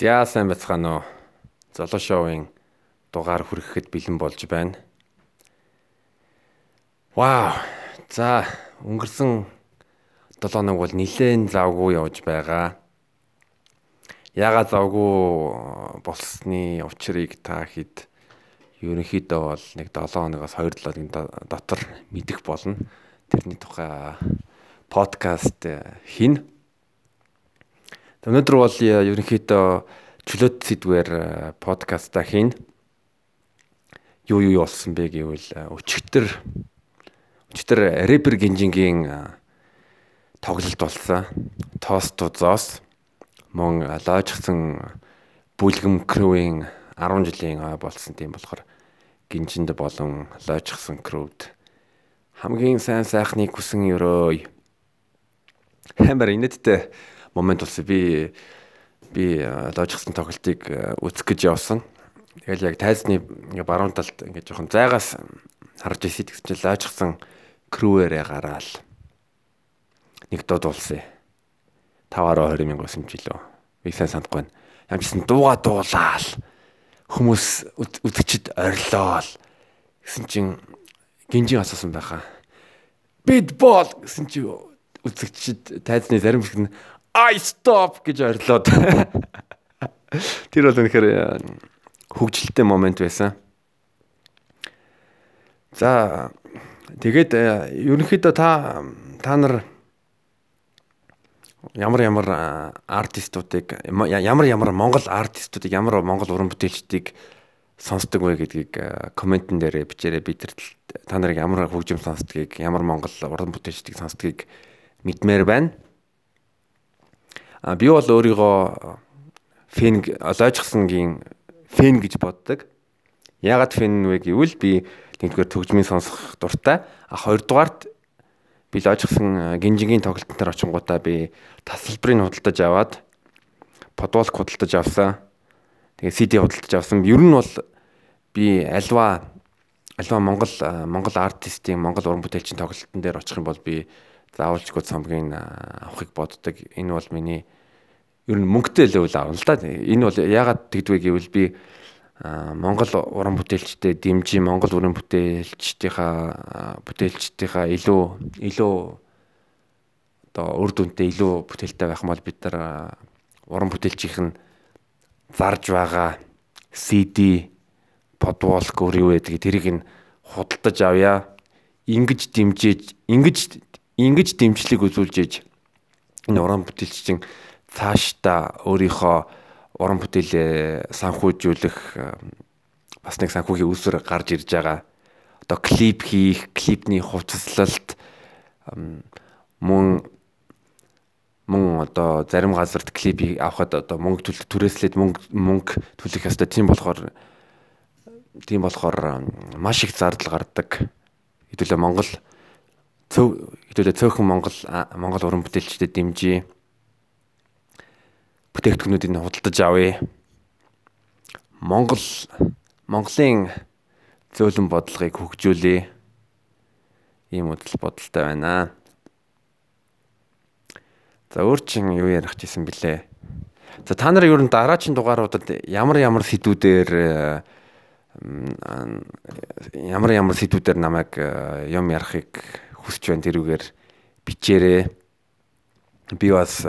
За сайн бацгаана уу. Золоо шоуын дугаар хүрэхэд бэлэн болж байна. Вау. За өнгөрсөн 7 хоног бол нилээн завгүй явж байгаа. Ягаад завгүй болсны учрыг та хэд ерөнхийдөө бол нэг 7 хоногоос 2 7-ны дотор мэдэх болно. Тэрний тухай подкаст хин Өнөөдөр бол ерөнхийдөө чөлөөт сэдвээр подкаста хийн. Юу юу болсон бэ гэвэл өчигдөр өчигдөр рэпер гинжингийн тоглолт болсон. Тостузоос мөн лоожгсон бүлгэм крүүийн 10 жилийн болсон тийм болохоор гинжинд болон лоожгсон крүүд хамгийн сайн сайхныг хүсэн өрөө. Хэмээр инэттэй момент болсон. Би би лоожгсан тоглолтыг үзэх гэж явсан. Тэгэл яг тайзны баруун талд ингээ жоохон зайгаас харж ирсэн гэсэн чинь лоожгсан крүүэрээ гараал. Нэг дод улсан. 5-20 мянга байсан ч илүү. Би сайн санахгүй байна. Ямжсан дууга дуулаал. Хүмүүс үзэгчд орилоо гэсэн чинь гинжин асуусан байхаа. Бид бол гэсэн чи үзэгчд тайзны зарим хэсэг нь I stop гэж орилоод. Тэр бол үнэхээр э, хөвгөлтэй момент байсан. За тэгээд э, ерөнхийдөө та та нар ямар ямар э, артистуудыг ямар ямар монгол артистуудыг ямар монгол уран бүтээлчдийг сонсдог вэ гэдгийг комментэн дээр бичээрэй бид та нарыг ямар хөгжим сонсдгийг ямар монгол уран бүтээлчдийг сонсдгийг мэдмээр байна. Би бол өөрийгөө фэн олоожгсангийн фэн гэж боддог. Яагаад фэн вэ гэвэл би нэгдүгээр төгжмийн сонсох дуртай. А хоёрдугаарт би лоожгсан гинжигийн тоглолтод очингуудаа би тасалбарыг худалдаж аваад подволк худалдаж авсан. Тэгээ CD худалдаж авсан. Ер нь бол би альва альва Монгол Монгол артистийн Монгол уран бүтээлчийн тоглолтын дээр очих юм бол би заавалжгүй цомгийг авахыг боддог. Энэ бол миний ер нь мөнгөтэй левел аавна л да. Энэ бол яагаад тэгдвэ гэвэл би Монгол уран бүтээлчтэй дэмжи Монгол уран бүтээлчдийнхаа бүтээлчдийнхаа илүү илүү одоо үр дүнтэй илүү бүтээлтэй байх юм бол бид нар уран бүтээлчийнх нь зарж байгаа CD подволк өөр юу гэдэг тэрийг нь худалдаж авъя. Ингиж дэмжиж, ингиж ингэж дэмжлэг үзүүлж энэ уран бүтээлчин цаашдаа өөрийнхөө уран бүтээлээ санхүүжүүлэх бас нэг санхүүгийн үүсвэр гарч ирж байгаа. Одоо клип хийх, клипний хувцаслалт мөн мөн одоо зарим газарт клип авахад одоо мөнгө төлөх түрээслээд мөнгө мөнгө төлөх ёстой. Тийм болохоор тийм болохоор маш их зардал гардаг. Хэдүүлээ Монгол хэдүүлээ цөөхөн Монгол Монгол уран бүтээлчдэд дэмжиж бүтээгдэхүүнүүдийг худалдаж авъя. Монгол Монголын зөөлөн бодлогыг хөгжүүлээ. Ийм үдэл бодолтой байна. За өөр чин юу ярих гэсэн бэлээ. За та нар ер нь дараагийн дугааруудад ямар ямар сэдвүүдээр ямар ямар сэдвүүдээр намайг юм ярихыг хүсэж байна тэрүүгээр бичээрэй. Би бас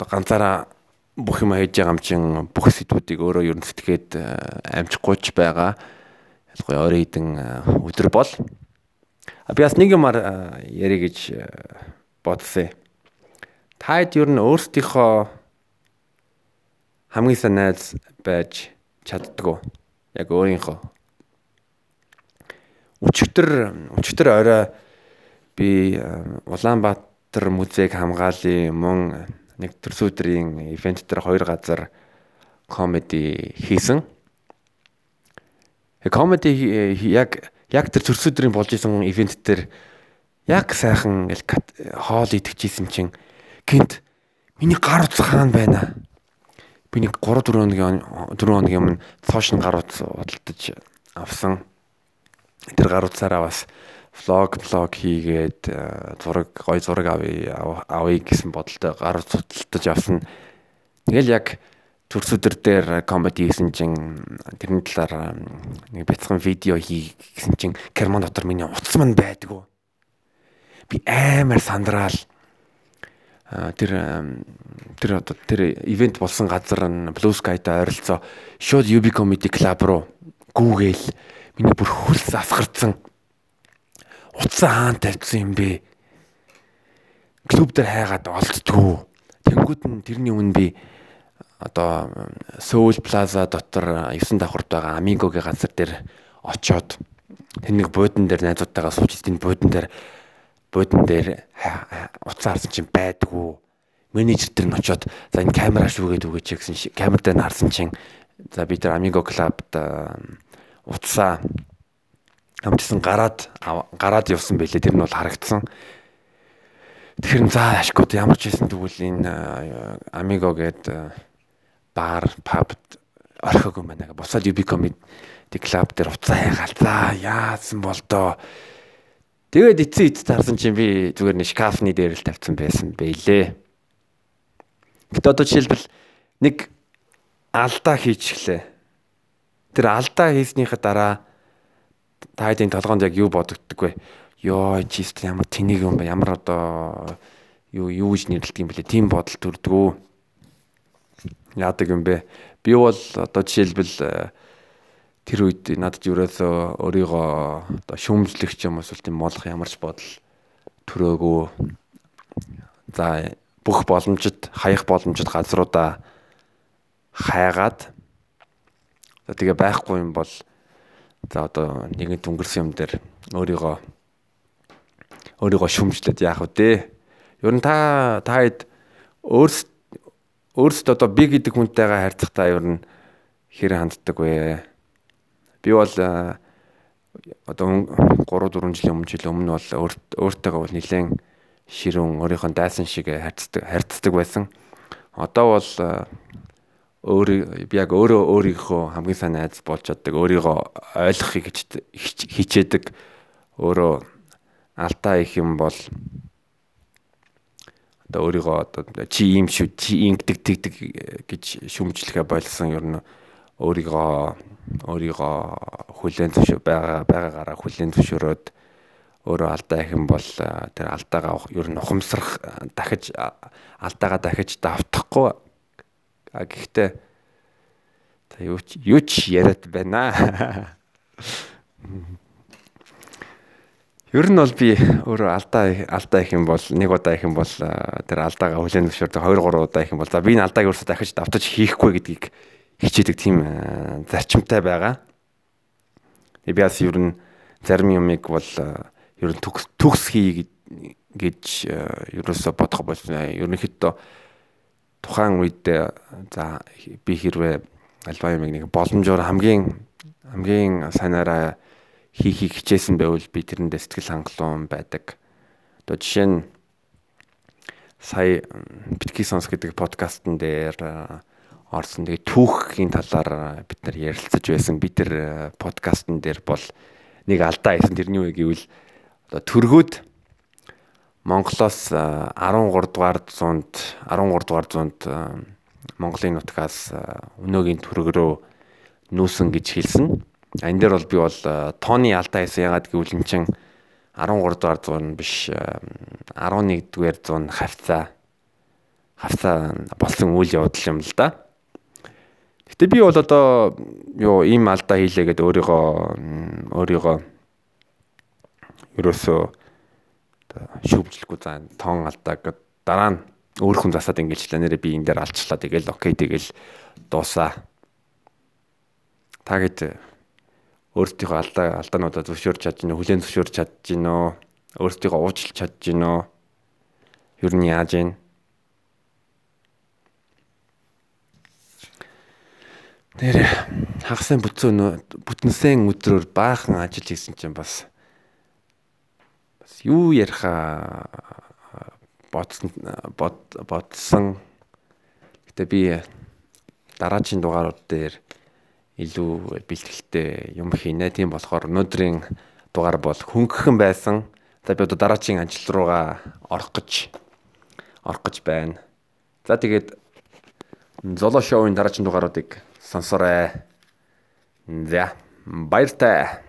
одоо ганцаараа бүх юм хийж байгаа юм чин бүх сэдвүүдийг өөрөө ер нь сэтгэхэд амжихгүйч байгаа. Ялангуяа орой хідэн өдөр бол би бас нэг юмар ярих гэж бодсон. Таад ер нь өөрсдийнхөө хамгийн сайн найз байж чаддгүй. Яг өөрийнхөө өчигдөр өчигдөр орой би Улаанбаатар музейг хамгаалын мөн нэг төрсөдрийн ивент дээр хоёр газар комеди хийсэн. Комеди яг яг тэр төрсөдрийн болж исэн ивент дээр яг сайхан хоол идэхжсэн чинь гинт миний гар утас хаана байна? Би нэг 3 4 хоногийн 4 хоногийн өмнө цоошин гар утас худалдаж авсан тэр гар утсаараа бас влог влог хийгээд э, зураг гой зураг авъя авъя гэсэн бодолтой гар утсалтаж авсан. Тэгэл яг төрсөдөр дээр комеди хийсэн чинь тэрний талаар нэг бяцхан видео хийсэн чинь Герман дотор миний утас мань байдгүй. Би амар сандраал тэр тэр одоо тэр ивент болсон газар нь Blue Sky-тай ойролцоо шууд UB Comedy Club руу гүүгээл миний бүр хөлс асгарцсан утсаа хаан тавьсан юм бэ? Клуб дээр хайгаад олддгүү тэнгууд нь тэрний өмнө би одоо Seoul Plaza дотор 9 давхарт байгаа Amigo-гийн газар дээр очоод тэнэг буудан дээр найзуудтайгаа сууж тэн буудан дээр буудан дээр уцаа харсан чинь байдгүй. Менежер тэр нь очоод за энэ камера шүүгээд үгээч гэсэн камер дээр нь харсан чинь за би тэр Amigo Club-д уцаа амтсан гараад гараад явсан байлээ. Тэр нь бол харагдсан. Тэгэхээр за ашгууд ямар ч байсан тэгвэл энэ Amigo гэдэг бар, паб орхиог юм байна. Бусаад UB comedy club дээр уцаа ягаал. За яасан бол доо. Тэгээд эцсийн эцэд харсан чинь би зүгээр нэг шкафны дээр л тавьсан байсан бэлээ. Гэтэ одоо жишээлбэл нэг алдаа хийчихлээ. Тэр алдаа хийснийхаа дараа та хэдийн толгоонд яг юу бодогддог вэ? Йоо, чист ямар тэнийг юм бэ? Ямар одоо юу юу гэж нэрлэдэг юм бэлээ? Тим бодол төрдгөө яадаг юм бэ? Би бол одоо жишээлбэл э, тэр үед надад ерөөсөө өөрийгөө одоо шүүмжлэх юм эсвэл тийм молох ямарч бодол төрөөгөө за бүх боломжит хаях боломжит газруудаа хайгаад тэгээ байхгүй юм бол за одоо нэгэн өнгөрсөн юм дээр өөрийгөө өөрийгөө шүмжлээд яах вэ? Ер нь та та хэд өөрсдөө өөрсдөө одоо би гэдэг хүнтэйгээ харьцахдаа ер нь хэр ханддаг вэ? Би бол одоо 3 4 жилийн өмнө жил өмнө бол өөртөөгөө бол нэлээд ширүүн өөрийнхөө дайсан шиг харьцдаг харьцдаг байсан. Одоо бол би яг өөрөө өөрийнхөө хамгийн сайн найз болж чаддаг, өөрийгөө ойлгохыг хичээдэг, өөрөө алдаа их юм бол одоо өөрийгөө одоо чи ийм шүү чи ингэдэг тэгдэг гэж шүмжлэхэ болсон ер нь өөрийгөө өөрийгөө хүлэн зөвшөөр байгаа байгаагаараа хүлэн зөвшөөрөөд өөрөө алдаа их юм бол тэр алдаагаа ер нь ухамсарах дахиж алдаагаа дахиж давтахгүй гэхдээ та юу ч юу ч яриад байна. Ер нь бол би өөрөө алдаа алдаа их юм бол нэг удаа их юм бол тэр алдаагаа хүлээн зөвшөөрдөг 2 3 удаа их юм бол за би энэ алдааг ерөөсөө дахиж давтаж хийхгүй гэдгийг хичээдэг тийм зарчимтай байгаа. Би бас ер нь зарим юмыг бол ер нь төгс төгс хий гэж ерөөсөө бодох болсон. Ерөнхийдөө тухайн үед за би хэрвээ альва юмыг нэг боломжоор хамгийн хамгийн санаараа хийхийг хичээсэн байвал би тэрэндээ сэтгэл хангалуун байдаг. Одоо жишээ нь сая битгий сонс гэдэг подкастн дээр орсон. Тэгээ түүхийн талаар бид нар ярилцаж байсан. Би тэр подкастн дээр бол нэг алдаа хийсэн. Тэрний үе гэвэл одоо төргөөд Монголоос 13 дугаар зуунд 13 дугаар зуунд Монголын нутгаас өнөөгийн төрөг рүү нүүсэн гэж хэлсэн. Энэ дээр бол би бол тооны алдаа хийсэн ягаад гэвэл эн чин 13 дугаар зуун биш 11 э, дугаар зуун хавцаа хавцаа болсон үйл явдал юм л да. Гэтэ би бол одоо юу ийм алдаа хийлээ гэдээ өөрийгөө өөрийгөө ерөөсөө шүүмжлэхгүй за тоон алдаа гэд дараа нь өөр хүн засаад ингээчлээ нэрээ би энэ дээр алчлаа. Тэгэл окей тэгэл дуусаа. Та гэд өөрсдийнхөө алдаа алдаануудаа зөвшөөрч чадж гинөө хүлээн зөвшөөрч чадж гинөө өөрсдийнхөө уучлж чадж гинөө. Ер нь яаж гин? Тэр хагасан бүтсэн бүтэнсэн өдрөөр баахан ажил хийсэн чинь бас бас юу яриха бодсон бодсон. Гэтэ би дараагийн дугаарууд дээр илүү бэлтгэлтэй юм хийнэ. Тийм болохоор өнөөдрийн дугаар бол хөнгөн байсан. За би одоо дараагийн ажил руугаа орох гэж орох гэж байна. За тэгээд Золо шоуын дараагийн дугааруудыг сонсоорой. За баяртай.